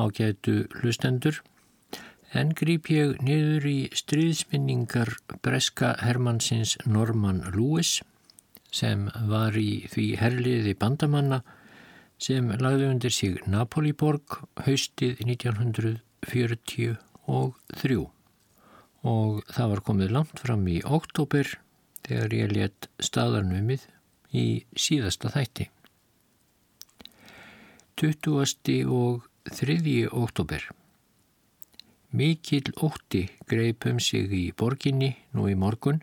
ágætu hlustendur en grýp ég niður í stríðsminningar breska Hermannsins Norman Lewis sem var í því herliði bandamanna sem lagði undir sig Napoliborg haustið 1943 og það var komið langt fram í oktober þegar ég let staðarnumið í síðasta þætti. 20. og 3. oktober Mikil ótti greipum sig í borginni nú í morgun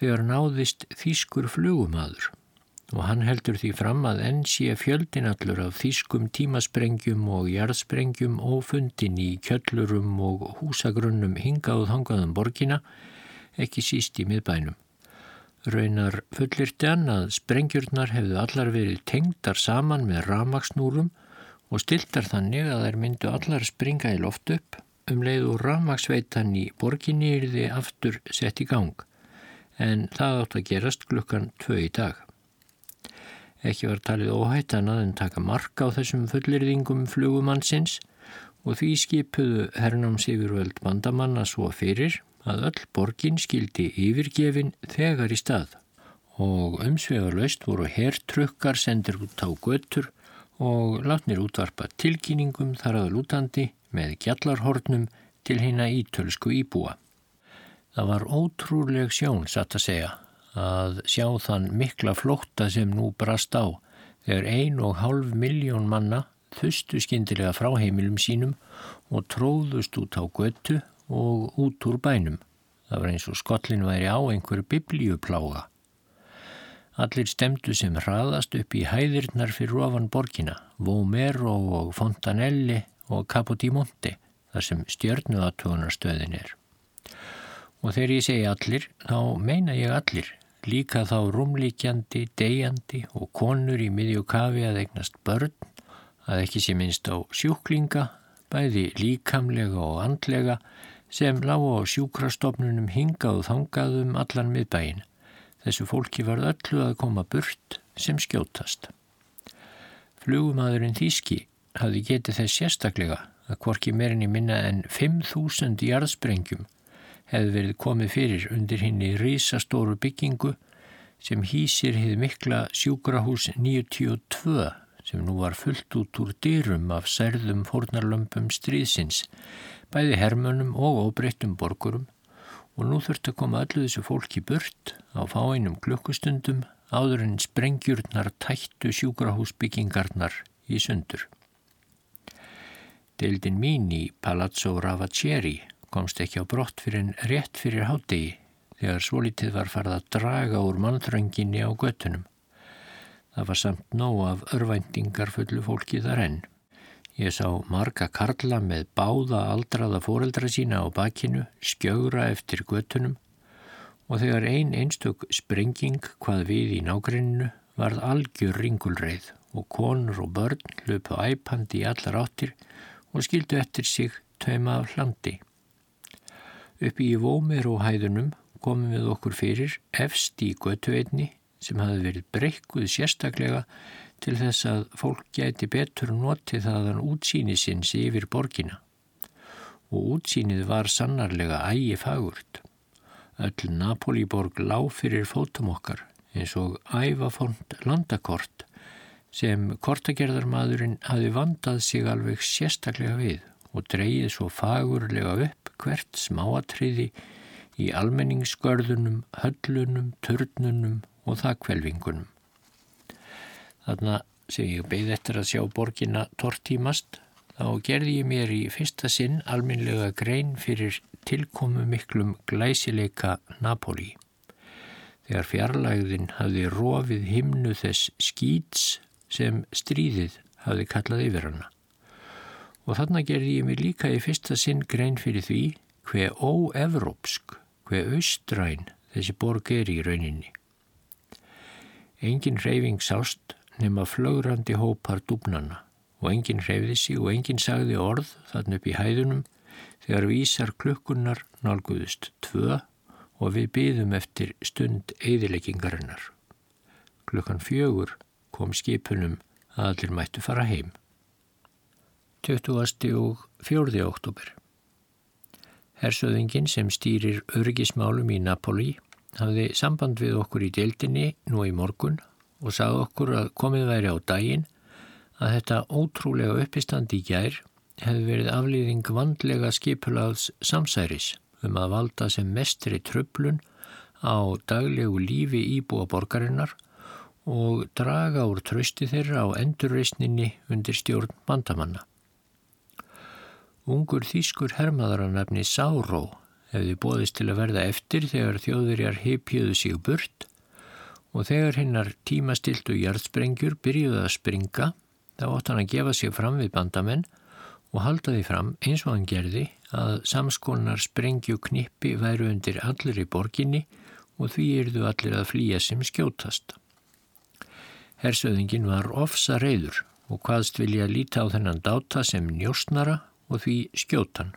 þegar náðist þýskur flugumadur og hann heldur því fram að enn sé fjöldinallur af þýskum tímasprengjum og jarðsprengjum ófundin í kjöllurum og húsagrunnum hingað hangaðum borgina, ekki síst í miðbænum. Raunar fullirti hann að sprengjurnar hefðu allar verið tengdar saman með ramagsnúrum og stiltar þannig að þær myndu allar springa í loft upp um leið og ramagsveitan í borginni er þið aftur sett í gang en það átt að gerast klukkan tvö í dag. Ekki var talið óhættan að en taka marka á þessum fullirðingum flugumannsins og því skipuðu hernáms yfirvöld bandamanna svo fyrir að öll borgin skildi yfirgefin þegar í stað og umsvegarlaust voru herrtrukkar sendir út á göttur og látnir útvarpa tilkynningum þar að lútandi með gjallarhornum til hýna ítölsku íbúa. Það var ótrúleg sjón, satt að segja, að sjá þann mikla flótta sem nú brast á þegar ein og hálf miljón manna þustu skindilega frá heimilum sínum og tróðust út á göttu og út úr bænum. Það var eins og skollin væri á einhverju biblíuplága. Allir stemdu sem hraðast upp í hæðirnar fyrir ofan borgina, Vomero og Fontanelli og Capodimonte, þar sem stjörnuatögunarstöðin er. Og þegar ég segi allir, þá meina ég allir, líka þá rúmlíkjandi, deyjandi og konur í miðju kafi að eignast börn, að ekki sé minnst á sjúklinga, bæði líkamlega og andlega, sem lág á sjúkrastofnunum hingað og þangaðum allan miðbæin. Þessu fólki var öllu að koma burt sem skjótast. Flugumadurinn Þíski hafði getið þess sérstaklega að hvorki meirinni minna en 5.000 jarðsprengjum hefði verið komið fyrir undir hinn í rísastóru byggingu sem hýsir hið mikla sjúkrahús 92 sem nú var fullt út úr dyrum af særðum fórnarlömpum stríðsins, bæði hermönum og óbreyttum borgurum og nú þurfti að koma öllu þessu fólki burt á fáeinum klukkustundum áður en sprengjurnar tættu sjúkrahúsbyggingarnar í sundur. Deildin mín í Palazzo Ravaceri komst ekki á brott fyrir en rétt fyrir hádegi þegar svolítið var farið að draga úr mannþrönginni á göttunum. Það var samt nóg af örvæntingar fullu fólki þar enn. Ég sá marga karla með báða aldraða fóreldra sína á bakinu, skjögra eftir göttunum og þegar ein einstök sprenging hvað við í nágrenninu varð algjör ringulreið og konur og börn löpu æpandi í allar áttir og skildu eftir sig tauma af hlandi. Uppi í vómir og hæðunum komum við okkur fyrir efst í götuveitni sem hafi verið breykkuð sérstaklega til þess að fólk gæti betur notið þaðan útsýni sinns yfir borgina. Og útsýnið var sannarlega ægi fagurt. Öll Napolíborg lág fyrir fótum okkar eins og ævafond landakort sem kortagerðarmadurinn hafi vandað sig alveg sérstaklega við og dreyið svo fagurlega upp hvert smáatriði í almenningsgörðunum, höllunum, törnunum og þakkvelvingunum. Þarna sem ég beigð eftir að sjá borginna tortímast, þá gerði ég mér í fyrsta sinn alminlega grein fyrir tilkomu miklum glæsileika Napoli. Þegar fjarlægðin hafi rofið himnu þess skýts sem stríðið hafi kallað yfir hana. Og þarna gerði ég mig líka í fyrsta sinn grein fyrir því hver óevrópsk, hver austræn þessi borg er í rauninni. Engin reyfing sást nema flögrandi hópar dúbnana og engin reyfði sig og engin sagði orð þarna upp í hæðunum þegar vísar klukkunar nálguðust tvö og við byðum eftir stund eðileggingarinnar. Klukkan fjögur kom skipunum að allir mættu fara heim. 20. og 4. oktober. Hersöðingin sem stýrir örgismálum í Napoli hafði samband við okkur í deildinni nú í morgun og sagði okkur að komið væri á daginn að þetta ótrúlega uppistandi í gær hefði verið aflýðing vandlega skipulaðs samsæris um að valda sem mestri tröflun á daglegu lífi íbúa borgarinnar og draga úr trösti þeirra á endurreysninni undir stjórn bandamanna. Ungur þýskur hermaðaranafni Sáró hefði bóðist til að verða eftir þegar þjóðurjar heipjöðu sig burt og þegar hinnar tímastiltu jarðsprengjur byrjuði að springa þá ótt hann að gefa sig fram við bandamenn og halda því fram eins og hann gerði að samskonar sprengju knippi væru undir allir í borginni og því erðu allir að flýja sem skjótast. Hersöðingin var ofsa reyður og hvaðst vilja líta á þennan dáta sem njóstnara og því skjótan.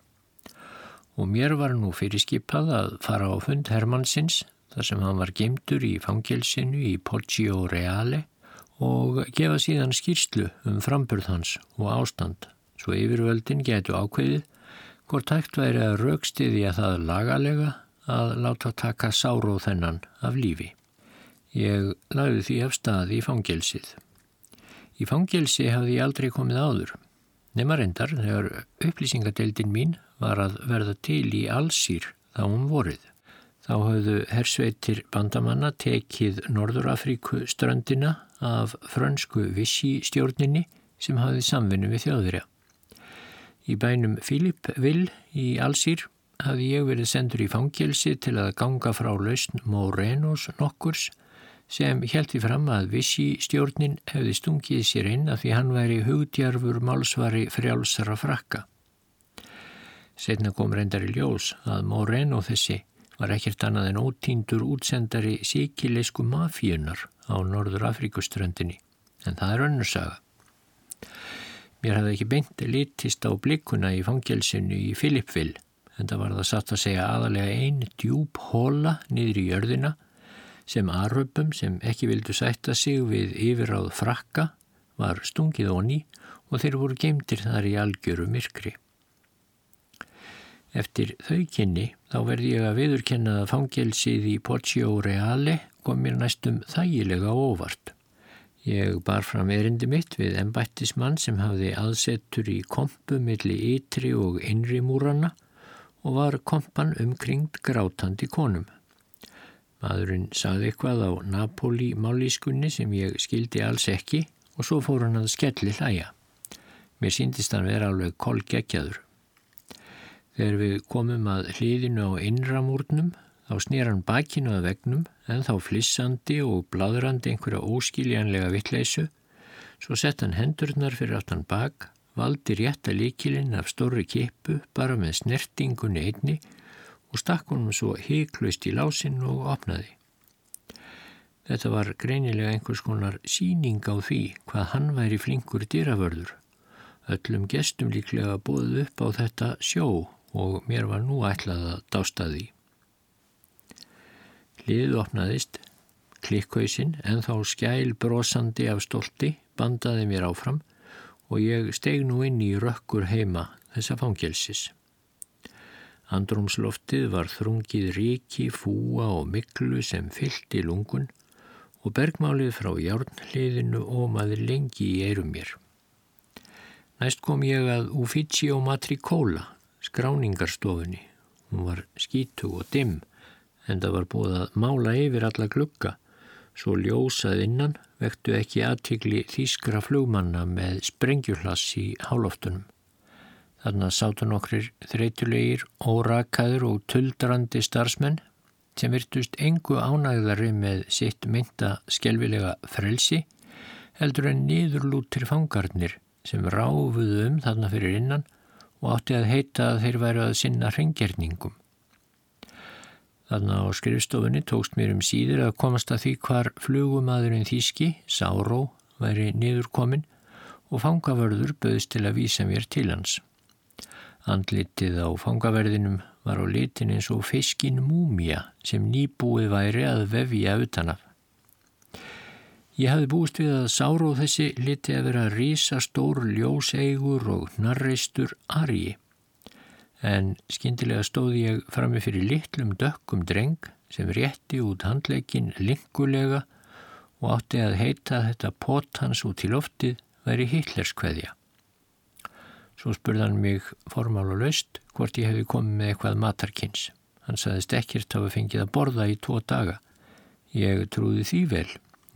Og mér var nú fyrirskipað að fara á fund Hermannsins þar sem hann var gemdur í fangelsinu í Poggio Reale og gefa síðan skýrslu um framburð hans og ástand svo yfirvöldin getu ákveðið hvort hægt væri að raukstiðja það lagalega að láta taka sáróð þennan af lífi. Ég lagði því af staði í fangelsið. Í fangelsi hafði ég aldrei komið áður. Nefna reyndar þegar upplýsingadeildin mín var að verða til í allsýr þá um vorið. Þá hafðu hersveitir bandamanna tekið Norðurafríku ströndina af frönsku vissi stjórninni sem hafði samvinni við þjóðurja. Í bænum Filippvill í allsýr hafði ég verið sendur í fangelsi til að ganga frá lausn Morenos nokkurs sem heldi fram að vissi stjórnin hefði stungið sér inn að því hann væri hugdjarfur málsvari frjálsara frakka. Setna kom reyndar í ljós að Moreno þessi var ekkert annað en ótíndur útsendari síkileisku mafíunar á Norður Afrikuströndinni en það er önnursaga. Mér hafði ekki beint litist á blikuna í fangelsinu í Filippvill en það var það satt að segja aðalega einn djúb hóla niður í jörðina sem aröpum sem ekki vildu sætta sig við yfiráð frakka var stungið onni og þeir voru geimtir þar í algjöru myrkri. Eftir þau kynni þá verði ég að viðurkenna að fangelsið í Poggio Reale kom mér næstum þægilega óvart. Ég bar fram erindi mitt við embættismann sem hafði aðsettur í kompu millir ytri og innri múranna og var kompan umkringt grátandi konum. Maðurinn saði eitthvað á Napoli málískunni sem ég skildi alls ekki og svo fór hann að skelli hlæja. Mér síndist hann vera alveg kolgeggjaður. Þegar við komum að hliðinu á innramúrnum þá snýr hann bakinu að vegnum en þá flissandi og bladrandi einhverja óskiljanlega vittleysu svo sett hann hendurnar fyrir áttan bak valdi rétta líkilinn af stóri kipu bara með snertingunni einni og stakk honum svo heiklaust í lásinn og opnaði. Þetta var greinilega einhvers konar síning á því hvað hann væri flinkur dýravörður. Öllum gestum líklega bóðið upp á þetta sjó og mér var nú ætlað að dásta því. Liðið opnaðist, klikkausinn en þá skæl brosandi af stolti bandaði mér áfram og ég steg nú inn í rökkur heima þessa fangelsis. Andrumsloftið var þrungið ríki, fúa og miklu sem fyllt í lungun og bergmálið frá járnliðinu ómaði lengi í eirum mér. Næst kom ég að Ufficio Matricola, skráningarstofunni. Hún var skítu og dimm en það var búið að mála yfir alla glugga Svo ljósað innan vektu ekki aðtikli þýskra flugmanna með sprengjuhlass í hálóftunum. Þarna sátu nokkrir þreytulegir, órakaður og tuldrandi starfsmenn sem virtust engu ánægðari með sitt mynda skelvilega frelsi heldur en niðurlútir fangarnir sem ráfuðu um þarna fyrir innan og átti að heita að þeir væru að sinna hrengjerningum. Þarna á skrifstofunni tókst mér um síður að komast að því hvar flugumadurinn Þíski, Sáró, væri niðurkomin og fangavörður böðist til að vísa mér til hans. Andlitið á fangaverðinum var á litin eins og fiskin múmia sem nýbúið væri að vefja utanaf. Ég hafði búist við að Sáróð þessi liti að vera rísastór ljóseigur og narreistur argi. En skindilega stóði ég frammi fyrir litlum dökkum dreng sem rétti út handleikin lingulega og átti að heita þetta pott hans út í loftið væri hitlerskveðja. Svo spurði hann mig formál og laust hvort ég hefði komið með eitthvað matarkins. Hann saðist ekkert hafa fengið að borða í tvo daga. Ég trúði því vel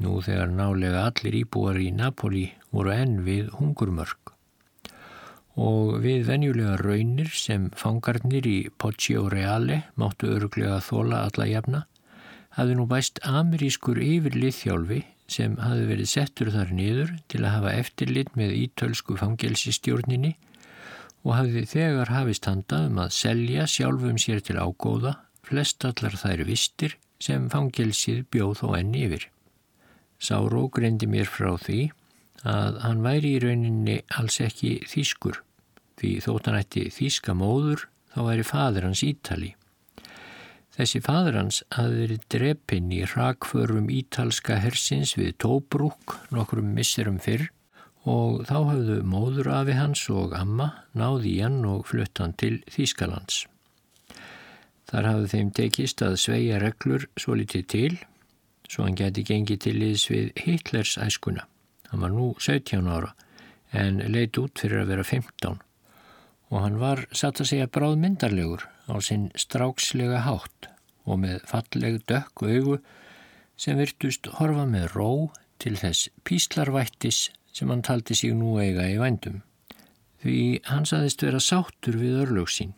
nú þegar nálega allir íbúar í Napoli voru enn við hungurmörk. Og við venjulega raunir sem fangarnir í Poggio Reale máttu öruglega þóla alla jafna, hafði nú bæst amerískur yfirlið þjálfi sem hafði verið settur þar niður til að hafa eftirlit með ítölsku fangelsistjórninni og hafði þegar hafist handað um að selja sjálfum sér til ágóða flest allar þær vistir sem fangelsið bjóð þó enn yfir. Sáró greindi mér frá því að hann væri í rauninni alls ekki þýskur því þótt hann ætti þýska móður þá væri fadur hans Ítali. Þessi fadur hans hafði verið drepinn í rakförum ítalska hersins við Tóbrúk nokkrum misserum fyrr og þá hafðu móður afi hans og amma náði hann og flutt hann til Þýskalands. Þar hafðu þeim tekist að sveia reglur svo litið til svo hann geti gengið til liðs við Hitlers æskuna. Hann var nú 17 ára en leit út fyrir að vera 15 og hann var satt að segja bráð myndarlegur á sinn strákslega hátt og með falleg dökk augu sem virtust horfa með ró til þess píslarvættis sem hann taldi sig nú eiga í vændum. Því hann saðist vera sáttur við örlög sín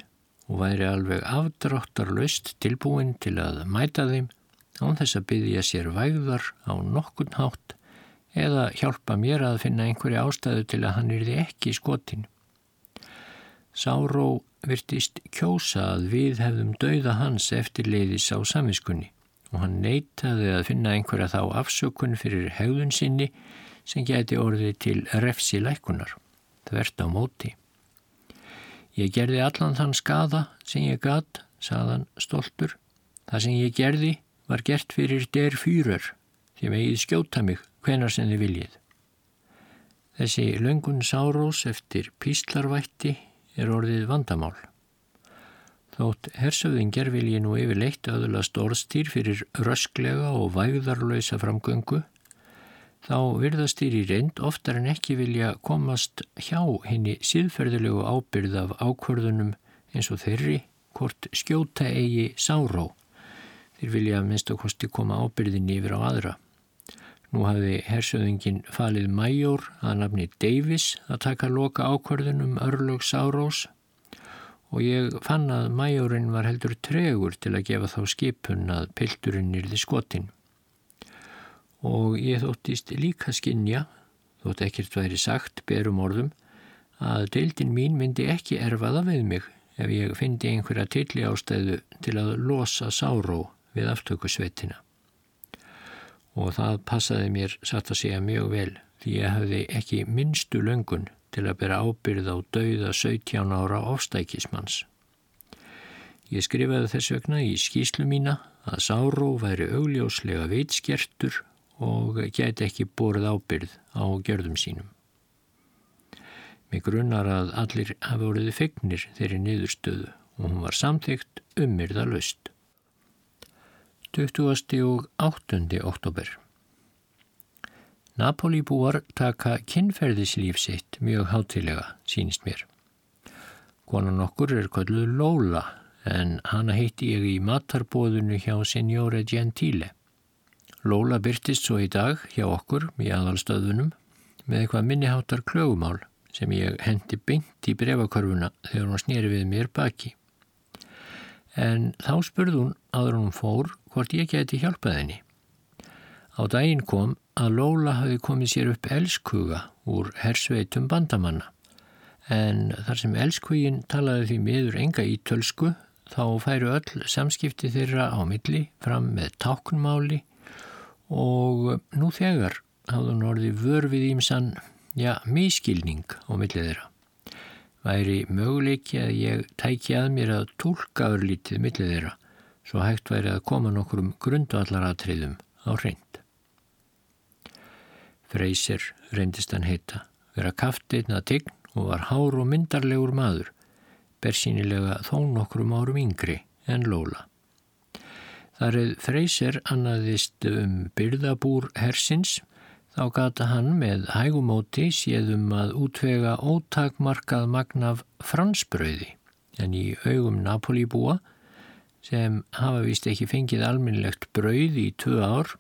og væri alveg afdráttarlaust tilbúin til að mæta þeim án þess að byggja sér vægðar á nokkun hátt eða hjálpa mér að finna einhverja ástæðu til að hann yrði ekki skotin. Sáró virtist kjósa að við hefðum dauða hans eftir leiðis á samiskunni og hann neytaði að finna einhverja þá afsökun fyrir hegðun sinni sem geti orðið til refsi lækunar, þvert á móti. Ég gerði allan þann skada sem ég gatt, saðan stoltur. Það sem ég gerði var gert fyrir der fýrur því megið skjóta mig hvenar sem þið viljið. Þessi löngun sárós eftir píslarvætti er orðið vandamál. Þótt hersöðingjar vil ég nú yfir leitt öðulast orðstýr fyrir rösklega og vægðarlösa framgöngu, þá virðast þýr í reynd oftar en ekki vilja komast hjá henni síðferðilegu ábyrð af ákvörðunum eins og þeirri hvort skjóta eigi sáró Þeir vilja að minnst okkosti koma ábyrðin yfir á aðra. Nú hafði hersöðingin falið Major að nafni Davis að taka loka ákvörðun um örlög Sárós og ég fann að Majorinn var heldur tregur til að gefa þá skipun að pilturinn yrði skotin. Og ég þóttist líka skinja, þótt ekkert væri sagt berum orðum, að deildin mín myndi ekki erfaða við mig ef ég fyndi einhverja tilli ástæðu til að losa Sáró við aftökusveitina. Og það passaði mér satt að segja mjög vel því ég hafði ekki minnstu löngun til að bera ábyrð á dauða 17 ára ofstækismanns. Ég skrifaði þess vegna í skýslu mína að Sáró væri augljóslega veitskertur og gæti ekki borð ábyrð á gjörðum sínum. Mér grunnar að allir hafi voruð fegnir þeirri niðurstöðu og hún var samþygt ummyrða löst. 20. og 8. oktober Napoli búar taka kynferðislíf sitt mjög hátilega, sínist mér. Konan okkur er kalluð Lola en hana heitti ég í matarbóðunu hjá Signore Gentile. Lola byrtist svo í dag hjá okkur í aðalstöðunum með eitthvað minniháttar klögumál sem ég hendi beint í brefakörfuna þegar hún snýri við mér baki. En þá spurði hún aður hún fór hvort ég geti hjálpað henni. Á daginn kom að Lóla hafi komið sér upp elskuga úr hersveitum bandamanna en þar sem elskugin talaði því miður enga í tölsku þá færu öll samskipti þeirra á milli fram með táknmáli og nú þegar hafði hún orðið vörfið ímsann, já, mískilning á milli þeirra. Væri möguleiki að ég tæki að mér að tólka örlítið milli þeirra svo hægt væri að koma nokkur um grundvallaratriðum á hreint. Freysir reyndist hann heita, vera kafteinn að tign og var hár og myndarlegur maður, bersýnilega þó nokkrum árum yngri en Lóla. Þar eða Freysir annaðist um byrðabúr hersins, þá gata hann með hægumóti séðum að útvega ótakmarkað magnaf fransbröði, en í augum Napolíbúa, sem hafa vist ekki fengið alminnlegt brauð í tvö ár,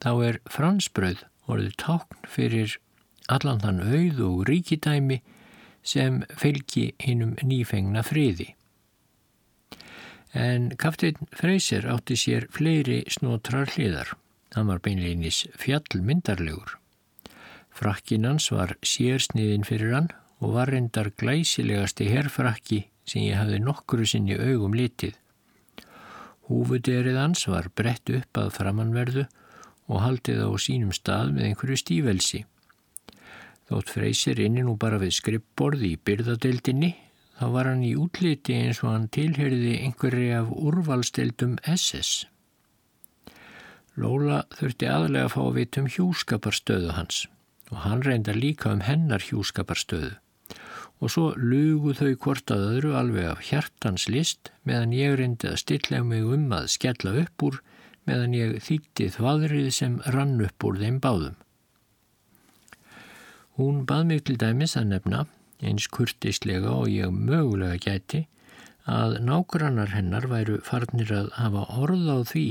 þá er fransbröð orðið tákn fyrir allan þann auð og ríkidæmi sem fylgi hinnum nýfengna friði. En kaftin Freysir átti sér fleiri snótrar hliðar. Hann var beinleinis fjallmyndarlegur. Frakkinans var sérsniðin fyrir hann og var reyndar glæsilegasti herrfrakki sem ég hafði nokkru sinni augum litið. Húfuderið hans var brett upp að framannverðu og haldið á sínum stað með einhverju stífelsi. Þótt freysir inni nú bara við skrippborði í byrðadeildinni þá var hann í útliti eins og hann tilherði einhverju af úrvalsteildum SS. Lóla þurfti aðlega að fá að vita um hjúskaparstöðu hans og hann reynda líka um hennar hjúskaparstöðu og svo lugu þau hvort að öðru alveg af hjartans list meðan ég reyndi að stilla mig um að skella upp úr meðan ég þýtti þvaðrið sem rann upp úr þeim báðum. Hún bað mig til dæmis að nefna, eins kurtislega og ég mögulega gæti, að nágrannar hennar væru farnir að hafa orð á því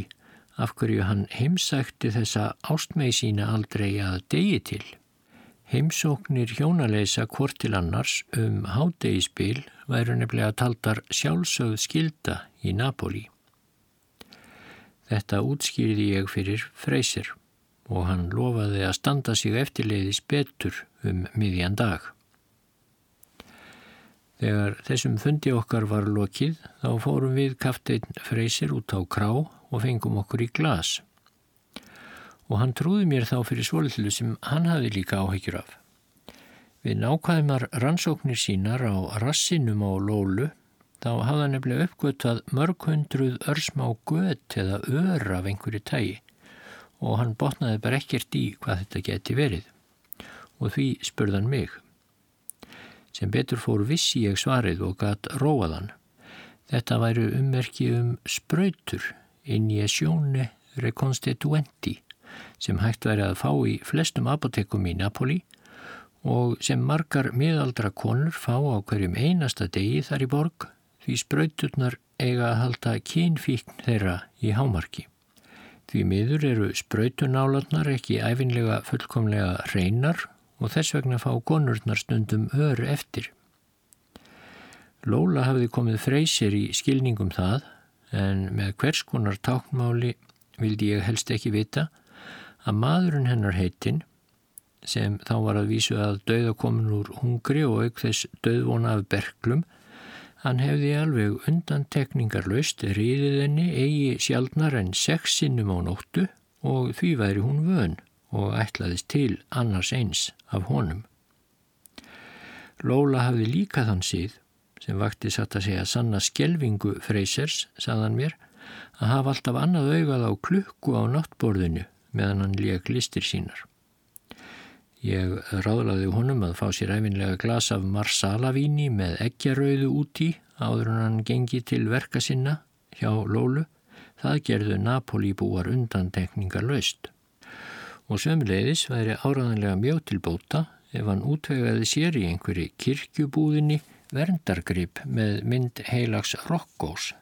af hverju hann heimsækti þessa ástmei sína aldrei að degi til. Heimsóknir hjónaleisa hvort til annars um hádegispil væru nefnilega taldar sjálfsögð skilda í Napoli. Þetta útskýrði ég fyrir freysir og hann lofaði að standa sig eftirleiðis betur um miðjan dag. Þegar þessum fundi okkar var lokið þá fórum við kafteinn freysir út á krá og fengum okkur í glas. Og hann trúði mér þá fyrir svolítlu sem hann hafi líka áhyggjur af. Við nákvæðumar rannsóknir sínar á rassinum á lólu þá hafða nefnilega uppgötað mörg hundruð örsmá gött eða ör af einhverju tægi og hann botnaði bara ekkert í hvað þetta geti verið og því spurðan mig. Sem betur fór vissi ég svarið og gatt róaðan. Þetta væru ummerki um spröytur, injesjóne reconstituenti sem hægt væri að fá í flestum apotekum í Napoli og sem margar miðaldra konur fá á hverjum einasta degi þar í borg því spröyturnar eiga að halda kynfíkn þeirra í hámarki. Því miður eru spröytunálatnar ekki æfinlega fullkomlega reynar og þess vegna fá konurnar stundum öru eftir. Lóla hafði komið freysir í skilningum það en með hvers konar tákmáli vildi ég helst ekki vita að maðurinn hennar heitinn sem þá var að vísu að dauða komin úr hungri og auk þess dauðvona af berglum Hann hefði alveg undan tekningarlaust riðið henni eigi sjálfnar en sex sinnum á nóttu og því væri hún vön og ætlaðist til annars eins af honum. Lóla hafði líka þann síð, sem vakti satt að segja sanna skjelvingu freysers, saðan mér, að hafa alltaf annað augað á klukku á náttborðinu meðan hann leik listir sínar. Ég ráðlaði honum að fá sér æfinlega glas af marsalavíni með eggjarauðu úti áður en hann gengi til verka sinna hjá Lólu. Það gerðu Napoli búar undantekningar laust. Og sömulegðis væri áraðanlega mjög til bóta ef hann útvegaði sér í einhverju kirkjubúðinni verndargrip með mynd heilags Rokkós.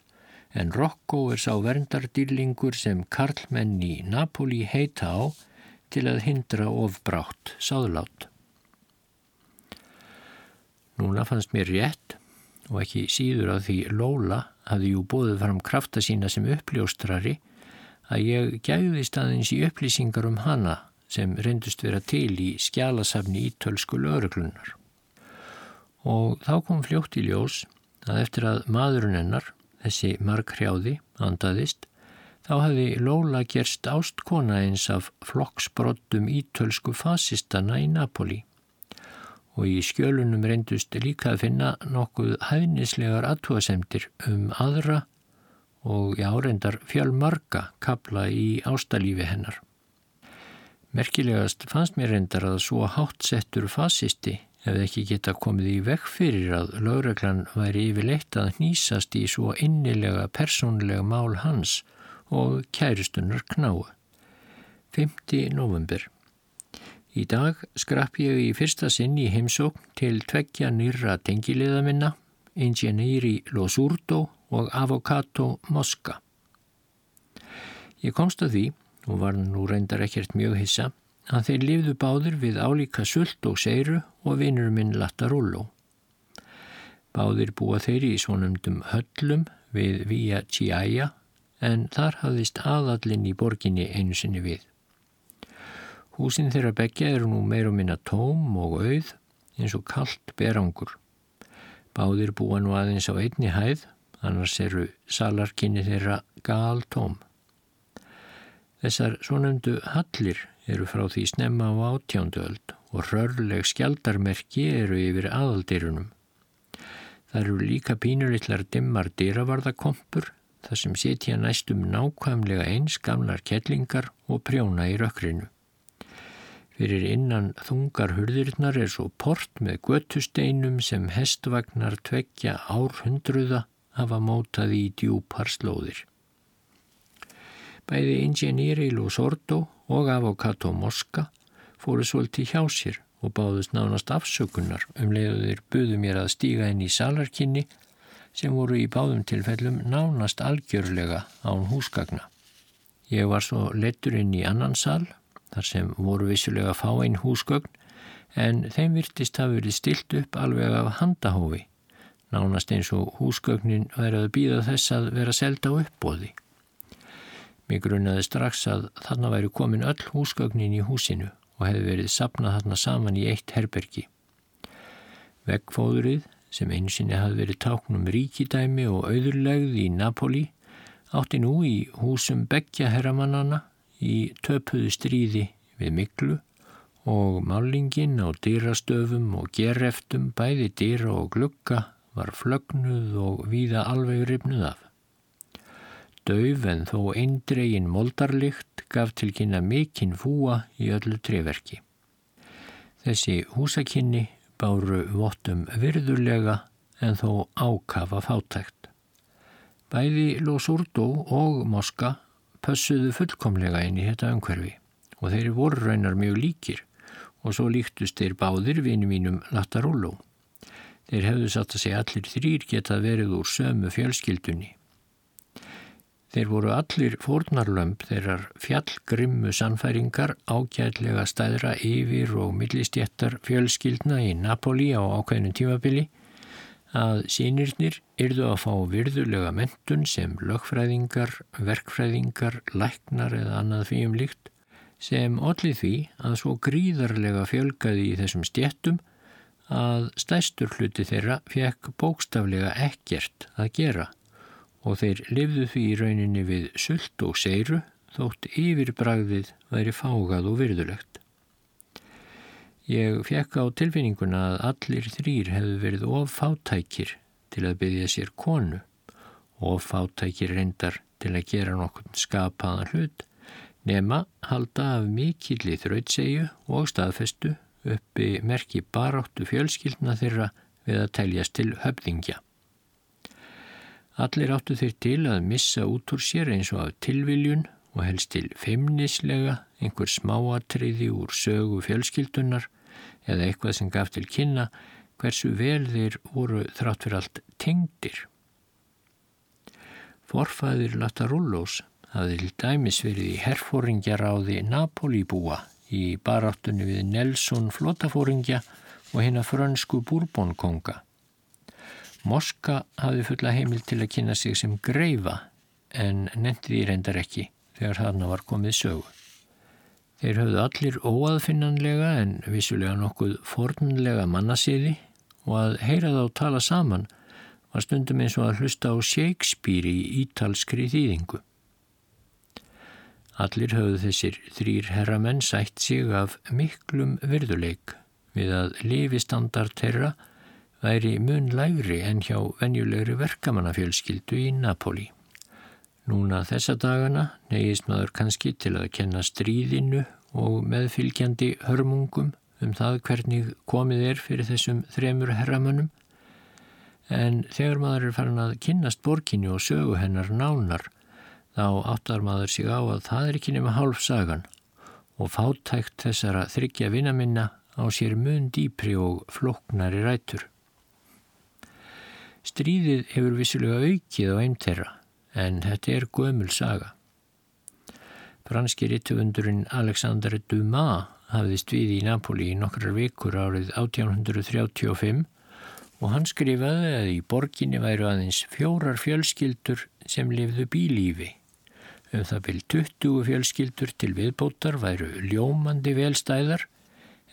En Rokkó er sá verndardýrlingur sem karlmenn í Napoli heita á til að hindra ofbrátt sáðlát. Núna fannst mér rétt og ekki síður að því Lóla hafði jú bóðið fram krafta sína sem uppljóstrari að ég gæði staðins í upplýsingar um hana sem reyndust vera til í skjálasafni ítölsku lögreglunar. Og þá kom fljótt í ljós að eftir að maðurinn hennar, þessi mark hrjáði, andaðist, Þá hefði Lóla gerst ástkona eins af flokksbrottum ítölsku fasistana í Napoli og í skjölunum reyndust líka að finna nokkuð hæðnislegar aðtúasemtir um aðra og já reyndar fjálmarga kabla í ástalífi hennar. Merkilegast fannst mér reyndar að svo hátsettur fasisti hefði ekki geta komið í vekk fyrir að lögreglan væri yfirleitt að nýsast í svo innilega persónlega mál hans og kæristunnar knáu. 5. november Í dag skrapp ég í fyrsta sinn í heimsókn til tveggja nýra tengiliða minna, Ingenieuri Losurdo og Avocato Mosca. Ég komst að því, og var nú reyndar ekkert mjög hissa, að þeir lifðu báður við álíka sult og seiru og vinnur minn Lattarulló. Báðir búa þeir í svonumdum höllum við Via Chiaia en þar hafðist aðallinn í borginni einu sinni við. Húsin þeirra begja eru nú meir og minna tóm og auð eins og kallt berangur. Báðir búa nú aðeins á einni hæð, annars eru salarkinni þeirra gal tóm. Þessar svonumdu hallir eru frá því snemma á átjánduöld og rörleg skjaldarmerki eru yfir aðaldyrunum. Það eru líka pínulitlar dimmar dyravarðakompur þar sem setja næstum nákvæmlega eins gamlar kettlingar og prjóna í rökkrinu. Fyrir innan þungar hurðirnar er svo port með göttusteinum sem hestvagnar tveggja árhundruða hafa mótað í djúpar slóðir. Bæði Ingenýri Lúsordo og Avocato Mosca fóru svolítið hjá sér og báðust nánast afsökunar um leiðuðir buðu mér að stíga inn í salarkinni sem voru í báðum tilfellum nánast algjörlega án húsgagna. Ég var svo lettur inn í annan sal þar sem voru vissulega fá einn húsgögn en þeim virtist að verið stilt upp alveg af handahófi nánast eins og húsgögnin værið að býða þess að vera selda á uppbóði. Mér grunnaði strax að þarna væri komin öll húsgögnin í húsinu og hefði verið sapnað þarna saman í eitt herbergi. Veggfóðurið, sem einu sinni hafði verið táknum ríkidæmi og auðurlegð í Napoli, átti nú í húsum begja herramannana í töpuðu stríði við miklu og málingin á dýrastöfum og gereftum bæði dýra og glukka var flögnuð og víða alveg ripnuð af. Dauf en þó eindregin moldarlikt gaf til kynna mikinn fúa í öllu treverki. Þessi húsakinni báru vottum virðulega en þó ákafa fátækt. Bæði Lósurdo og Moska pössuðu fullkomlega inn í þetta umhverfi og þeir voru raunar mjög líkir og svo líktust þeir báðir vini mínum Lattarulló. Þeir hefðu satt að segja allir þrýr getað verið úr sömu fjölskyldunni Þeir voru allir fórnarlömp þeirrar fjallgrimmu sannfæringar ágætlega stæðra yfir og millistjættar fjölskyldna í Napoli á ákveðinu tímabili að sínirnir yrðu að fá virðulega mentun sem lögfræðingar, verkfræðingar, læknar eða annað fyrir um líkt sem allir því að svo gríðarlega fjölgaði í þessum stjættum að stæstur hluti þeirra fekk bókstaflega ekkert að gera og þeir lifðu því í rauninni við sult og seiru þótt yfirbragðið væri fágað og virðulegt. Ég fekk á tilfinninguna að allir þrýr hefðu verið of fátækir til að byggja sér konu, of fátækir reyndar til að gera nokkur skapaðan hlut, nema halda af mikilli þrautsegju og staðfestu uppi merki baráttu fjölskyldna þeirra við að teljast til höfðingja. Allir áttu þeir til að missa út úr sér eins og af tilviljun og helst til feimnislega einhver smáatriði úr sögu fjölskyldunar eða eitthvað sem gaf til kynna hversu vel þeir voru þrátt fyrir allt tengdir. Forfæðir Lattarullós hafði til dæmis verið í herfóringjaráði Napolíbúa í baráttunni við Nelson flotafóringja og hérna frönsku búrbónkonga Moska hafði fulla heimil til að kynna sig sem greifa en nefndi því reyndar ekki þegar þarna var komið sögu. Þeir höfðu allir óaðfinnanlega en vissulega nokkuð fornlega mannasiði og að heyra þá tala saman var stundum eins og að hlusta á Shakespeare í ítalskri þýðingu. Allir höfðu þessir þrýr herramenn sætt sig af miklum virðuleik við að lifistandard þeirra væri mun lægri en hjá venjulegri verkamannafjölskyldu í Napoli. Núna þessa dagana neyist maður kannski til að kenna stríðinu og meðfylgjandi hörmungum um það hvernig komið er fyrir þessum þremur herramönnum en þegar maður er farin að kynnast borginni og sögu hennar nánar þá áttar maður sig á að það er ekki nema hálf sagan og fátækt þessara þryggja vinaminna á sér mun dýpri og floknari rætur. Stríðið hefur vissulega aukið á einn þeirra en þetta er gömul saga. Franski rittvundurinn Alexander Dumas hafðist við í Napoli í nokkrar vikur árið 1835 og hann skrifaði að í borginni væru aðeins fjórar fjölskyldur sem lifðu bílífi. Um það byrj 20 fjölskyldur til viðbótar væru ljómandi velstæðar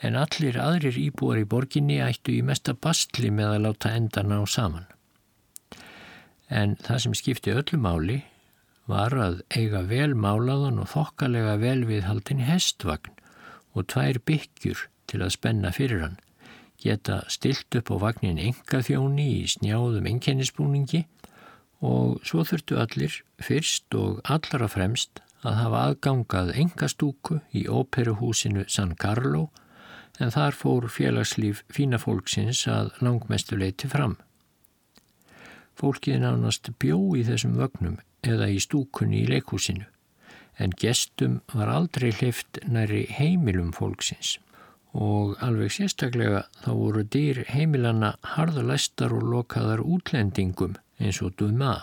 en allir aðrir íbúar í borginni ættu í mesta bastli með að láta endan á saman. En það sem skipti öllu máli var að eiga vel málaðan og þokkalega vel viðhaldin hestvagn og tvær byggjur til að spenna fyrir hann, geta stilt upp á vagnin enga þjóni í snjáðum enkennisbúningi og svo þurftu allir fyrst og allra fremst að hafa aðgangað enga stúku í óperuhúsinu San Carlo en þar fór félagslíf fína fólksins að langmestuleiti fram. Fólkið nánast bjó í þessum vögnum eða í stúkunni í leikhúsinu en gestum var aldrei hlift næri heimilum fólksins og alveg sérstaklega þá voru dýr heimilanna harðalæstar og lokaðar útlendingum eins og Duma.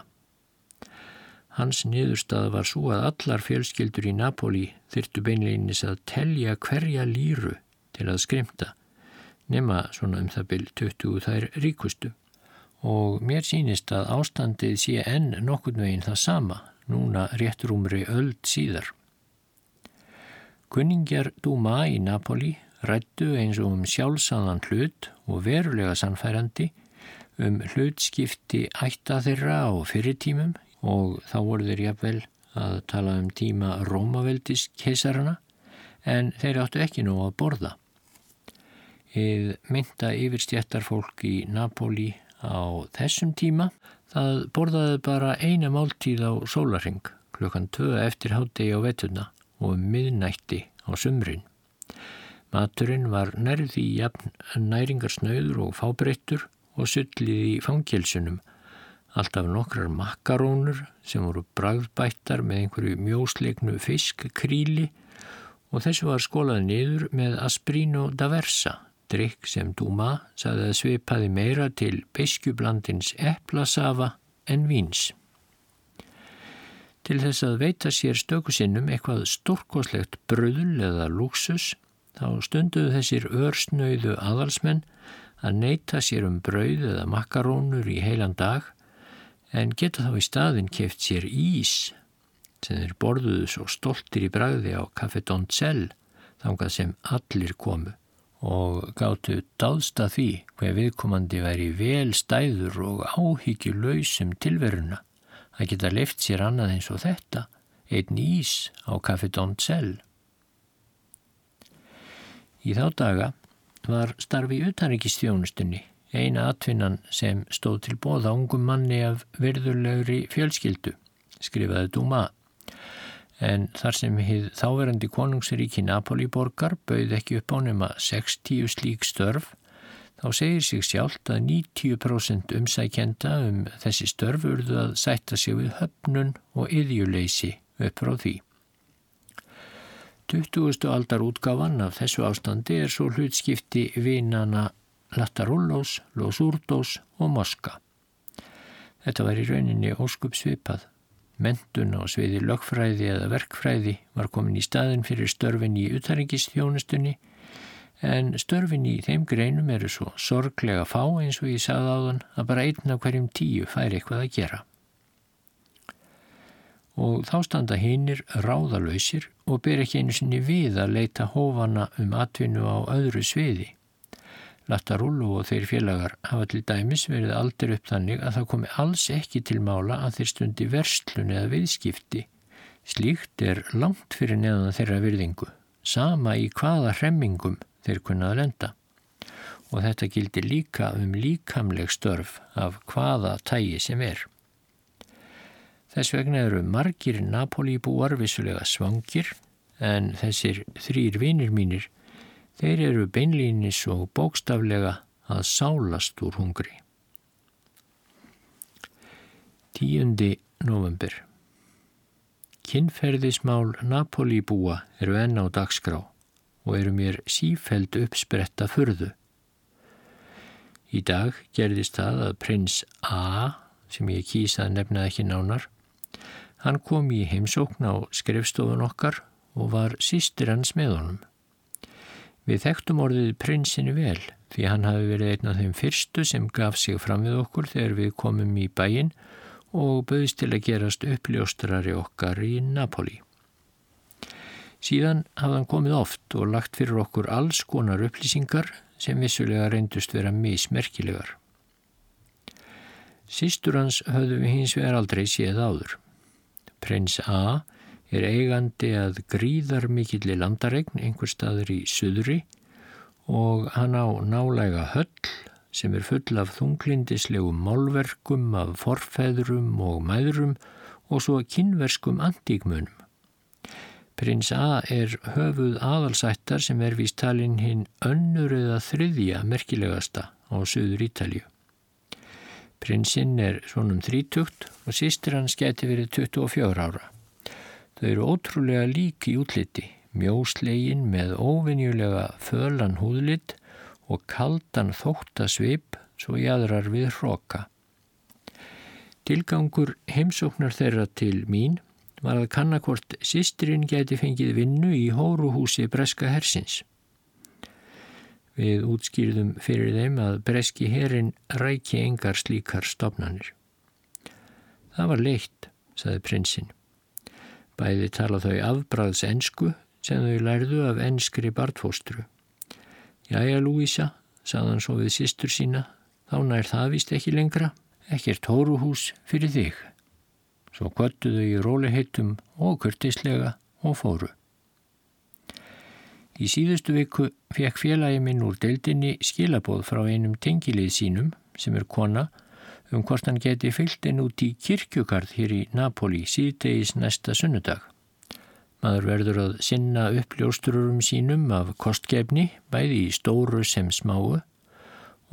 Hans niðurstað var svo að allar fjölskyldur í Napoli þyrtu beinleginis að telja hverja líru til að skrimta nema svona um það byrj 20 þær ríkustu og mér sínist að ástandið sé enn nokkurn veginn það sama, núna réttrúmri öld síðar. Kunningjar Duma í Napoli rættu eins og um sjálfsaðan hlut og verulega sannfærandi um hlutskipti ætta þeirra á fyrirtímum og þá voru þeir jafnvel að tala um tíma Rómaveldis keisarana en þeir áttu ekki nú að borða. Eð mynda yfirstjættarfólk í Napoli á þessum tíma. Það borðaði bara eina máltíð á sólaring klukkan 2 eftir hátegi á vetuna og um miðnætti á sumrin. Maturinn var nærði í jafn næringarsnauður og fábreyttur og sullið í fangilsunum. Alltaf nokkrar makarónur sem voru bragðbættar með einhverju mjósleiknu fiskkríli og þessu var skólað niður með Asprino da Versa drikk sem Duma saði að svipaði meira til beiskjublandins eplasafa en víns. Til þess að veita sér stökusinnum eitthvað stórkoslegt bröðul eða lúksus þá stunduðu þessir örsnauðu aðalsmenn að neyta sér um brauð eða makarónur í heilan dag en geta þá í staðin keft sér ís sem þeir borðuðu svo stoltir í bragði á Café Donzell þangað sem allir komu og gáttu dáðsta því hver viðkomandi væri vel stæður og áhyggjuleysum tilveruna að geta lift sér annað eins og þetta, einn ís á Café Donzell. Í þá daga var starfi utanrikistjónustunni eina atvinnan sem stóð til bóða ungum manni af verðurlegri fjölskyldu, skrifaði Duma en þar sem hið þáverandi konungsríki Napoli borgar bauð ekki upp á nema 60 slík störf, þá segir sig sjálft að 90% umsækjenda um þessi störf urðu að sætta sig við höfnun og yðjuleysi upp frá því. 20. aldar útgáfan af þessu ástandi er svo hlutskipti vinana Latarullos, Los Urdos og Moska. Þetta var í rauninni óskup svipað. Mentun á sviði lögfræði eða verkfræði var komin í staðin fyrir störfin í utaringistjónustunni en störfin í þeim greinum eru svo sorglega fá eins og ég sagði á þann að bara einn af hverjum tíu fær eitthvað að gera. Og þá standa hinnir ráðalöysir og ber ekki einu sinni við að leita hófana um atvinnu á öðru sviði. Latarullu og þeir félagar hafa til dæmis verið aldrei upp þannig að það komi alls ekki til mála að þeir stundi verslun eða viðskipti. Slíkt er langt fyrir neðan þeirra virðingu, sama í hvaða hremmingum þeir kunnaða lenda. Og þetta gildir líka um líkamleg störf af hvaða tægi sem er. Þess vegna eru margir Napoli búar vissulega svangir en þessir þrýr vinir mínir, þeir eru beinlýnis og bókstaflega að sálast úr hungri. 10. november Kinnferðismál Napolíbúa eru enn á dagskrá og eru mér sífæld uppspretta fyrðu. Í dag gerðist það að prins A, sem ég kýsa að nefna ekki nánar, hann kom í heimsókn á skrifstofun okkar og var sístir hans með honum. Við þekktum orðið prinsinu vel því hann hafi verið einn af þeim fyrstu sem gaf sig fram við okkur þegar við komum í bæinn og bauðist til að gerast uppljóstrari okkar í Napoli. Síðan hafði hann komið oft og lagt fyrir okkur alls konar upplýsingar sem vissulega reyndust vera mismerkilegar. Sistur hans höfðu við hins vegar aldrei séð áður. Prins A er eigandi að gríðar mikilli landaregn einhver staður í söðri og hann á nálega höll sem er full af þunglindislegum málverkum af forfæðurum og mæðurum og svo kynverskum antíkmunum. Prins A er höfuð aðalsættar sem er vist talinn hinn önnur eða þriðja merkilegasta á söður Ítalju. Prinsinn er svonum þrítugt og sýstir hans geti verið 24 ára. Þau eru ótrúlega líki útliti, mjóslegin með óvinjulega fölan húðlitt og kaldan þóttasvip svo jæðrar við hroka. Tilgangur heimsóknar þeirra til mín var að kannakvort sýstirinn geti fengið vinnu í hóruhúsi Breska hersins. Við útskýrðum fyrir þeim að Breski herin ræki engar slíkar stopnanir. Það var leitt, saði prinsinn. Bæði tala þau afbræðs ensku sem þau lærðu af enskri bartfóstru. Jæja, Lúísa, sagðan svo við sýstur sína, þá nær það vist ekki lengra, ekkert hóruhús fyrir þig. Svo kvöttuðu í róliheitum og kurtislega og fóru. Í síðustu viku fekk félagi minn úr deildinni skilabóð frá einum tengilið sínum, sem er kona, um hvort hann geti fyllt en út í kirkjugarð hér í Napoli síðdegis næsta sunnudag. Maður verður að sinna uppljóstururum sínum af kostgefni, bæði í stóru sem smáu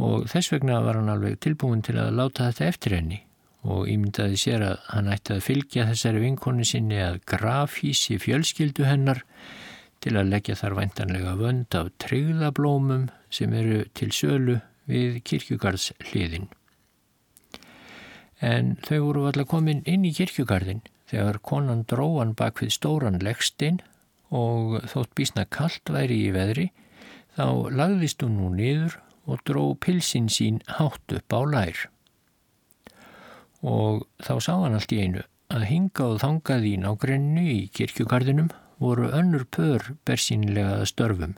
og þess vegna var hann alveg tilbúin til að láta þetta eftir henni og ímyndaði sér að hann ætti að fylgja þessari vinkonu sinni að grafísi fjölskyldu hennar til að leggja þar væntanlega vönd af treyðablómum sem eru til sölu við kirkjugarðs hliðin. En þau voru alltaf komin inn í kirkjugarðin þegar konan dróan bak við stóran leggstein og þótt bísna kallt væri í veðri þá lagðist hún nú niður og dró pilsin sín hátt upp á lær. Og þá sá hann allt í einu að hinga og þangað í nágrennu í kirkjugarðinum voru önnur pör bersýnilega störfum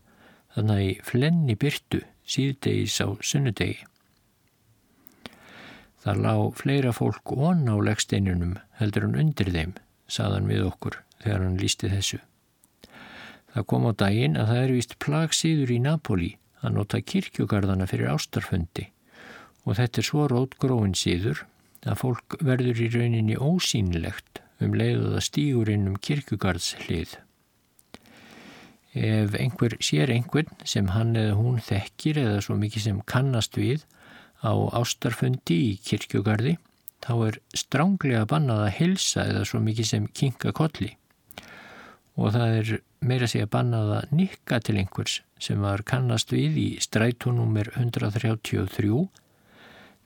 þannig flenni byrtu síðdegis á sunnudegi. Það lág fleira fólk ón á leggsteininum heldur hann undir þeim, saðan við okkur þegar hann lísti þessu. Það kom á daginn að það er vist plagsíður í Napoli að nota kirkjugarðana fyrir ástarfundi og þetta er svo rótgróin síður að fólk verður í rauninni ósýnilegt um leiðuða stígur inn um kirkjugarðslið. Ef einhver sér einhvern sem hann eða hún þekkir eða svo mikið sem kannast við á ástarfundi í kirkjugarði þá er stránglega bannað að hilsa eða svo mikið sem kinga kolli og það er meira sig að bannað að nikka til einhvers sem var kannast við í strætónúmer 133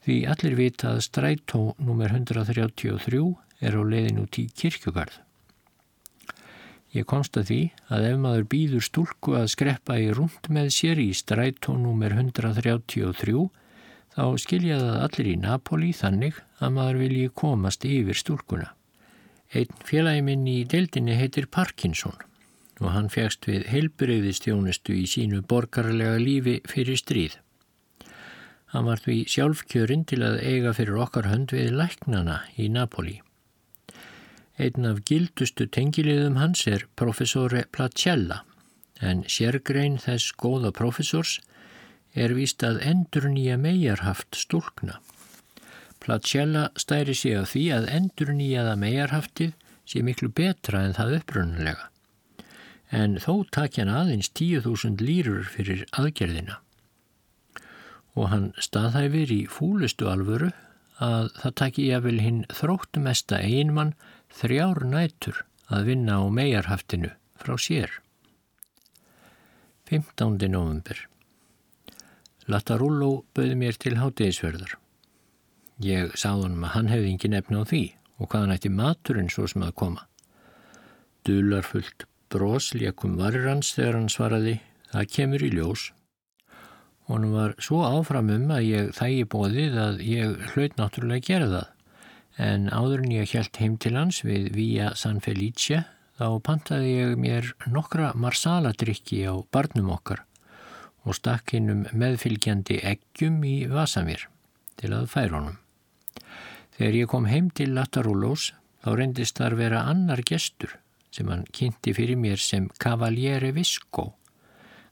því allir vita að strætónúmer 133 er á leiðin út í kirkjugarð. Ég konsta því að ef maður býður stúlku að skreppa í rund með sér í strætónúmer 133 þá skilja það allir í Napoli þannig að maður vilji komast yfir stúlkuna. Einn félagi minn í deildinni heitir Parkinson og hann fegst við heilbreyðistjónustu í sínu borgarlega lífi fyrir stríð. Hann var því sjálfkjörinn til að eiga fyrir okkar hönd við læknana í Napoli. Einn af gildustu tengiliðum hans er professori Placella en sérgrein þess góða professors er víst að endur nýja megarhaft stúlkna. Placella stæri sig á því að endur nýjaða megarhaftið sé miklu betra en það upprunnulega. en þó takja hann aðeins 10.000 lýrur fyrir aðgerðina. Og hann staðhæfir í fúlustu alvöru að það taki jáfnvel hinn þróttumesta einmann þrjár nætur að vinna á megarhaftinu frá sér. 15. november Latarullo bauði mér til hátegisverðar. Ég sáð honum að hann hefði engin efni á því og hvaðan ætti maturinn svo sem að koma. Dularfullt brosleikum varir hans þegar hann svaraði það kemur í ljós. Honum var svo áfram um að ég þægi bóðið að ég hlaut náttúrulega gera það en áður en ég helt heim til hans við Vía San Felice þá pantaði ég mér nokkra marsaladrykki á barnum okkar og stakk hinnum meðfylgjandi eggjum í vasamir til að færa honum. Þegar ég kom heim til Latarúlós þá reyndist þar vera annar gestur sem hann kynnti fyrir mér sem Cavaliere Visco.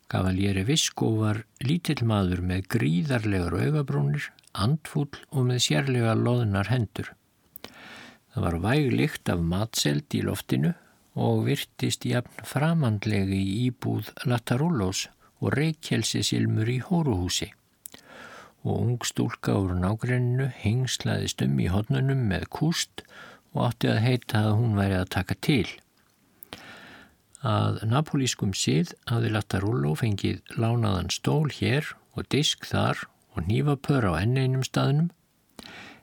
Cavaliere Visco var lítill maður með gríðarlegar augabrúnir, andfúll og með sérlega loðnar hendur. Það var væglikt af matseld í loftinu og virtist jafn framandlegi í íbúð Latarúlós og reykjelsi silmur í hóruhúsi. Og ung stúlka úr nágrenninu hengslaðist um í hodnunum með kúst og átti að heita að hún væri að taka til. Að napolískum síð hafði Latarúló fengið lánaðan stól hér og disk þar og nývapör á enn einum staðnum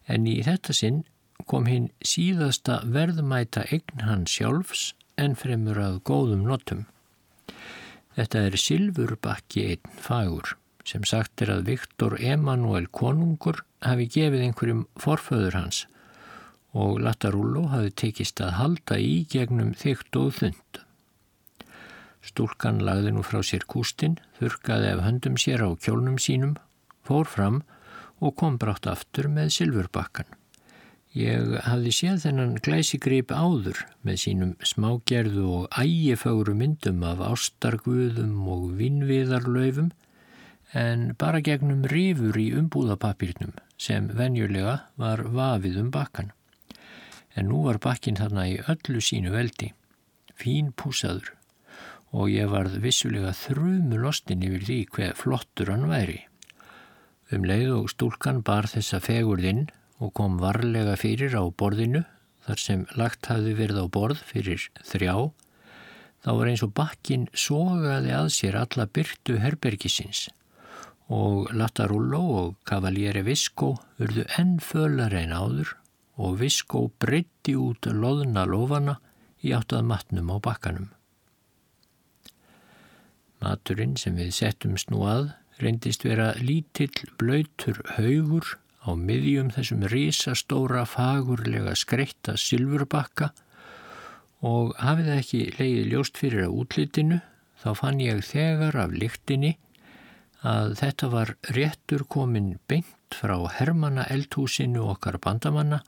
en í þetta sinn kom hinn síðasta verðmæta eign hann sjálfs en fremur að góðum notum. Þetta er Silfurbakki einn fagur sem sagt er að Viktor Emanuel konungur hafi gefið einhverjum forföður hans og Latarullo hafi tekist að halda í gegnum þygt og þund. Stúlkan lagði nú frá sér kústinn, þurkaði af höndum sér á kjólnum sínum, fór fram og kom brátt aftur með Silfurbakkan. Ég hafði séð þennan glæsigrip áður með sínum smágerðu og ægifögru myndum af ástarguðum og vinnviðarlaufum en bara gegnum rifur í umbúðapapirnum sem venjulega var vafið um bakkan. En nú var bakkin þarna í öllu sínu veldi, fín púsaður og ég varð vissulega þrjumu lostin yfir því hver flottur hann væri. Um leið og stúlkan bar þessa fegurðinn og kom varlega fyrir á borðinu þar sem lagt hafði verið á borð fyrir þrjá, þá var eins og bakkin sogaði að sér alla byrtu herbergisins og Latarullo og Cavaliere Visco urðu enn fölar en áður og Visco breytti út loðna lofana í áttað matnum á bakkanum. Maturinn sem við settumst nú að reyndist vera lítill blöytur haugur á miðjum þessum risastóra fagurlega skreitta silfurbakka og hafið ekki leiði ljóst fyrir að útlitinu þá fann ég þegar af lyktinni að þetta var réttur komin beint frá Hermanna eldhúsinu okkar bandamanna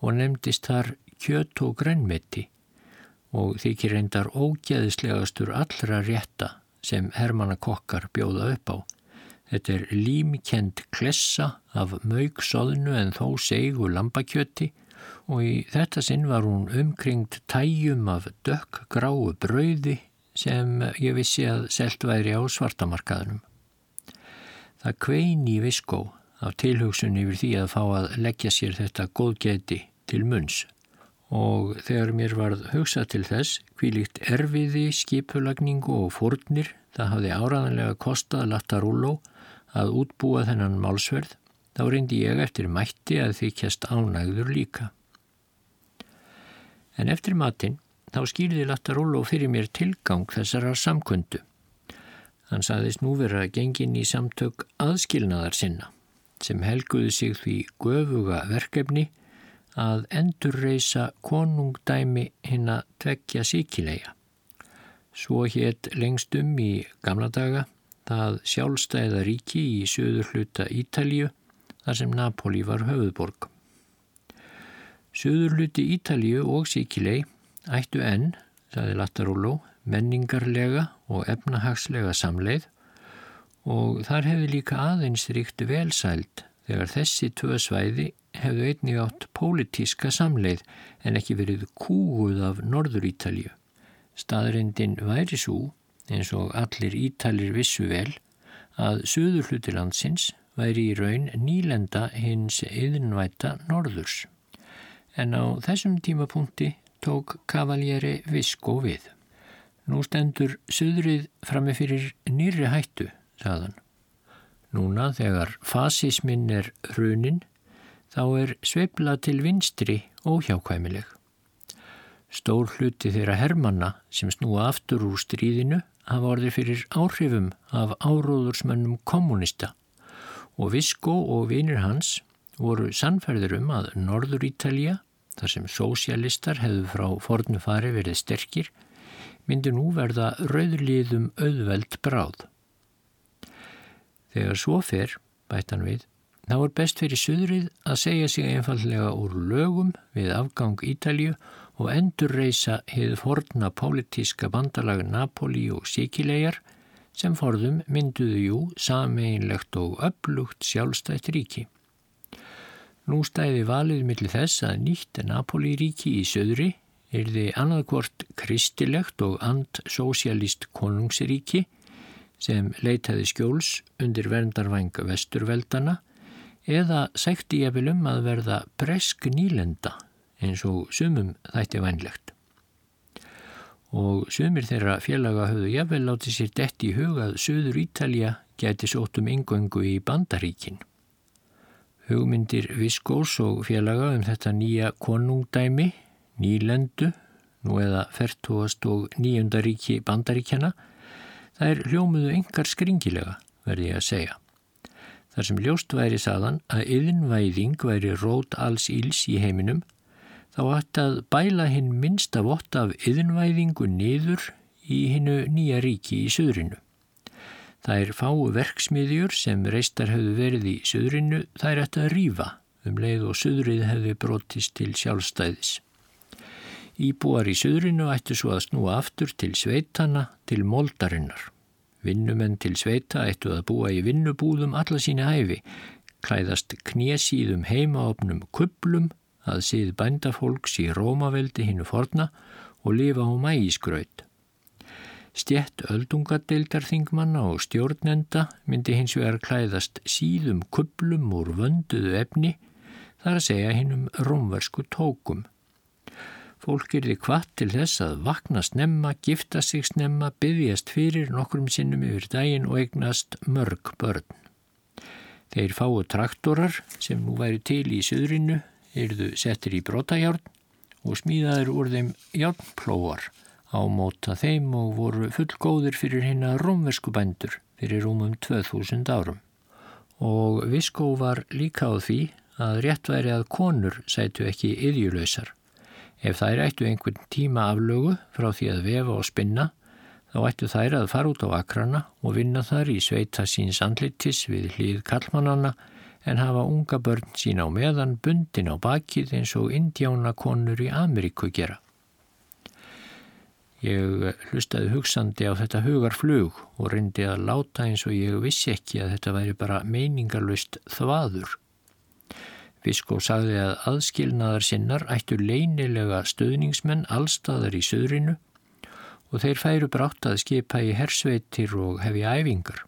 og nefndist þar kjött og grænmetti og þykir reyndar ógeðislegastur allra rétta sem Hermanna kokkar bjóða upp á. Þetta er límkend klessa af mauksóðnu en þó segu lambakjöti og í þetta sinn var hún umkringt tæjum af dökk gráu brauði sem ég vissi að selt væri á svartamarkaðunum. Það kvein í viskó af tilhugsun yfir því að fá að leggja sér þetta góðgeti til munns og þegar mér varð hugsað til þess hvílikt erfiði, skipulagningu og fórnir það hafði áraðanlega kostað Latarúló að útbúa þennan málsverð, þá reyndi ég eftir mætti að þykjast ánægður líka. En eftir matinn þá skýrði Lattarólo fyrir mér tilgang þessara samkundu. Hann saðist nú vera gengin í samtök aðskilnaðar sinna sem helguði sig því göfuga verkefni að endurreisa konungdæmi hinn að tvekja síkilega. Svo hétt lengst um í gamla daga það sjálfstæða ríki í söður hluta Ítalju þar sem Napoli var höfuðborg. Söður hluti Ítalju og Sikilei ættu enn, saði Lattarólo, menningarlega og efnahagslega samleið og þar hefði líka aðeins ríkt velsælt þegar þessi tvö svæði hefðu einnig átt pólitíska samleið en ekki verið kúguð af Norður Ítalju Staðrindin væri svo, eins og allir ítalir vissu vel, að söður hluti landsins væri í raun nýlenda hins yðinvæta norðurs. En á þessum tímapunkti tók kavaljeri Visko við. Nú stendur söðrið framifyrir nýri hættu, sagðan. Núna þegar fasismin er hrunin, þá er sveifla til vinstri óhjákvæmileg. Stór hluti þeirra hermanna sem snúa aftur úr stríðinu hafa orðið fyrir áhrifum af áróðursmönnum kommunista og Visko og vinir hans voru sannferður um að Norður Ítalija, þar sem sósialistar hefðu frá fornu fari verið sterkir, myndi nú verða rauðliðum auðveld bráð. Þegar svo fer, bættan við, þá er best fyrir suðrið að segja sig einfallega úr lögum við afgang Ítalju og endur reysa hefð forna pólitíska bandalag Napoli og Sikilegar sem forðum mynduðu jú sameinlegt og upplugt sjálfstætt ríki. Nú stæði valið millir þess að nýtt Napoli ríki í söðri er þið annaðkvort kristilegt og andsósialist konungsríki sem leitaði skjóls undir verndarvæng vesturveldana eða sækti ég vil um að verða bresk nýlenda eins og sumum þætti vænlegt. Og sumir þeirra félaga höfðu jafnvel látið sér dett í hugað Suður Ítalja gæti sótum yngöngu í bandaríkin. Hugmyndir Viskós og félaga um þetta nýja konungdæmi nýlendu, nú eða fertúast og nýjundaríki bandaríkjana, það er hljómuðu yngar skringilega, verði ég að segja. Þar sem ljóst væri saðan að yðinvæðing væri rót alls íls í heiminum, þá ætti að bæla hinn minnsta vott af yðinvæðingu niður í hinnu nýja ríki í söðrinu. Er fáu verksmiðjur sem reistar hefðu verið í söðrinu, er ætti að rýfa um leið og söðrið hefði brotist til sjálfstæðis. Íbúar í söðrinu ættu svo að snúa aftur til sveitana til moldarinnar. Vinnumenn til sveita ættu að búa í vinnubúðum alla sína hæfi, klæðast knésíðum heimaopnum kuplum að síð bændafólks í Rómaveldi hinnu forna og lifa á mægisgraut. Stjett öldungadeildarþingmanna og stjórnenda myndi hins vegar klæðast síðum kuplum úr vönduðu efni þar að segja hinnum rómversku tókum. Fólk er því kvart til þess að vakna snemma, gifta sig snemma, byggjast fyrir nokkrum sinnum yfir daginn og eignast mörg börn. Þeir fáu traktorar sem nú væri til í söðrinu eruðu settir í brotajárn og smíðaður úr þeim járnplóar á móta þeim og voru fullgóðir fyrir hérna rómversku bændur fyrir rúmum 2000 árum. Og Viskó var líka á því að rétt væri að konur sætu ekki yðjulöysar. Ef þær ættu einhvern tíma aflögu frá því að vefa og spinna, þá ættu þær að fara út á akrana og vinna þar í sveita síns andlitis við hlýð kallmannana en hafa unga börn sín á meðan bundin á bakið eins og indjánakonur í Ameríku gera. Ég hlustaði hugsandi á þetta hugarflug og reyndi að láta eins og ég vissi ekki að þetta væri bara meiningarlust þvaður. Fiskó sagði að aðskilnaðar sinnar ættu leynilega stöðningsmenn allstaðar í söðrinu og þeir færu brátt að skipa í hersveitir og hefi æfingar.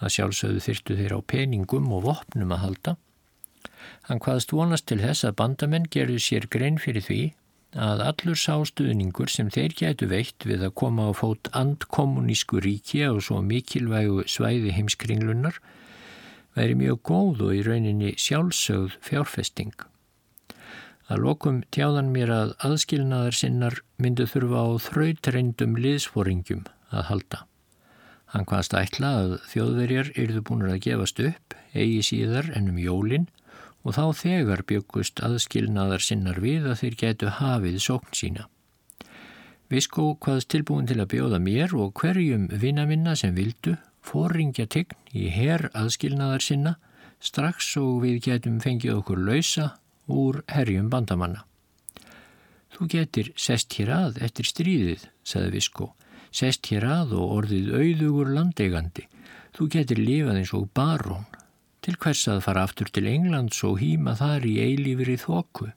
Að sjálfsögðu þyrtu þeir á peningum og vopnum að halda. Hann hvaðst vonast til þess að bandamenn gerðu sér grein fyrir því að allur sástuðningur sem þeir gætu veitt við að koma á fót andkommunísku ríki á svo mikilvægu svæði heimskringlunar væri mjög góð og í rauninni sjálfsögð fjárfesting. Að lokum tjáðan mér að aðskilnaðar sinnar myndu þurfa á þrautreindum liðsforingjum að halda. Hann hvaðst ætla að þjóðverjar yrðu búin að gefast upp, eigi síðar ennum jólinn og þá þegar byggust aðskilnaðar sinnar við að þeir getu hafið sókn sína. Viskó hvaðst tilbúin til að bjóða mér og hverjum vinnavinna sem vildu fóringja tign í herr aðskilnaðar sinna strax og við getum fengið okkur lausa úr herjum bandamanna. Þú getur sest hér að eftir stríðið, saði Visko, sest hér að og orðið auðugur landeigandi. Þú getur lifað eins og barón, til hvers að fara aftur til Englands og hýma þar í eilífrið þokku.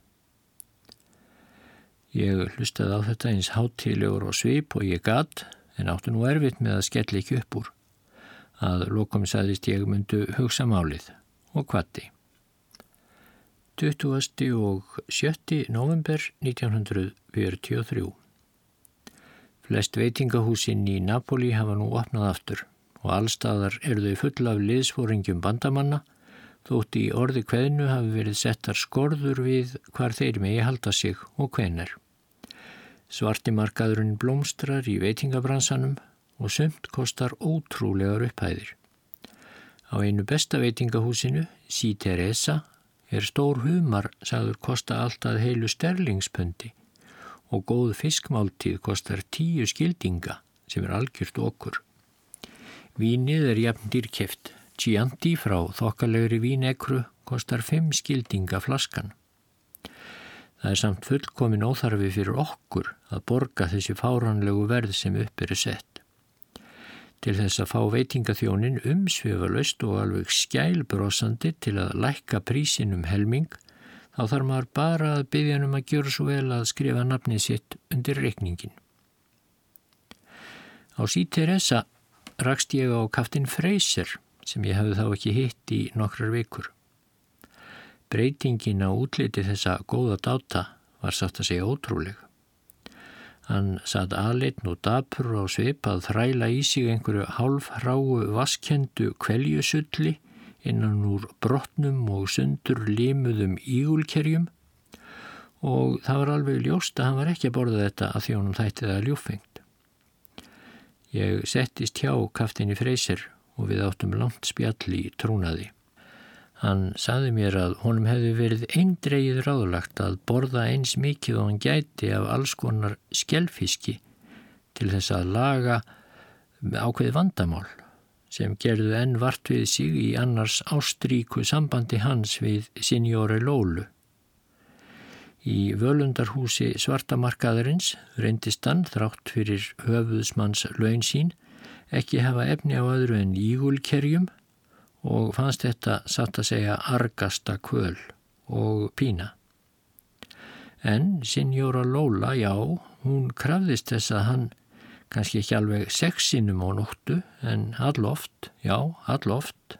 Ég hlustaði á þetta eins hátilegur og svip og ég gatt en áttu nú erfitt með að skella ekki upp úr. Að lokum saðist ég myndu hugsa málið og kvatti. 20. og 7. november 1943 Flest veitingahúsinn í Napoli hafa nú opnað aftur og allstaðar eru þau full af liðsfóringjum bandamanna þótt í orði kveðnu hafi verið settar skorður við hvar þeir megi halda sig og hvenar. Svartimarkaðurinn blómstrar í veitingabransanum og sumt kostar ótrúlegar upphæðir. Á einu besta veitingahúsinu, Sí Teresa, er stór humar sagður kosta alltaf heilu sterlingspundi og góð fiskmáltíð kostar tíu skildinga sem er algjört okkur. Vínið er jafn dýrkeft Chianti frá þokkalegri vínekru kostar 5 skildinga flaskan. Það er samt fullkomin óþarfi fyrir okkur að borga þessi fáranlegu verð sem upp eru sett. Til þess að fá veitingaþjónin umsvefalaust og alveg skælbrósandi til að lækka prísin um helming, þá þarf maður bara að byggja um að gjöra svo vel að skrifa nafnið sitt undir reikningin. Á síteressa rakst ég á kaftin Freyser sem ég hefði þá ekki hitt í nokkrar vikur. Breytingin á útliti þessa góða dáta var satt að segja ótrúleg. Hann satt aðleitn og dapur á svip að þræla í sig einhverju hálfhráu vaskendu kveljusulli innan úr brotnum og sundur limuðum ígulkerjum og það var alveg ljóst að hann var ekki að borða þetta að því honum þætti það ljúfengt. Ég settist hjá kaftinni freysir og við áttum langt spjall í trúnaði. Hann saði mér að honum hefði verið eindreið ráðlagt að borða eins mikið og hann gæti af alls konar skjelfiski til þess að laga ákveði vandamál sem gerðu enn vart við sig í annars ástríku sambandi hans við Signore Lólu. Í völundarhúsi svartamarkaðarins reyndist hann þrátt fyrir höfuðsmanns laun sín ekki hafa efni á öðru en ígulkerjum og fannst þetta satt að segja argasta kvöl og pína. En Signora Lola, já, hún krafðist þess að hann kannski ekki alveg sexinum á nóttu en alloft, já, alloft.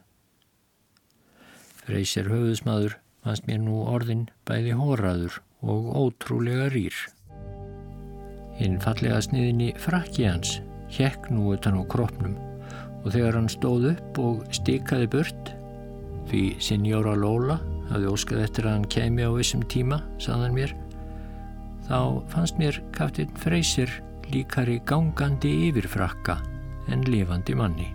Freysir höfðusmaður fannst mér nú orðin bæði hóraður og ótrúlega rýr. Hinn fallega sniðinni frakki hans hjekk nú utan á kropnum og þegar hann stóð upp og stikaði burt því Signora Lola hafði óskað eftir að hann kemi á vissum tíma, saðan mér þá fannst mér kaftinn Freysir líkari gangandi yfirfrakka en lifandi manni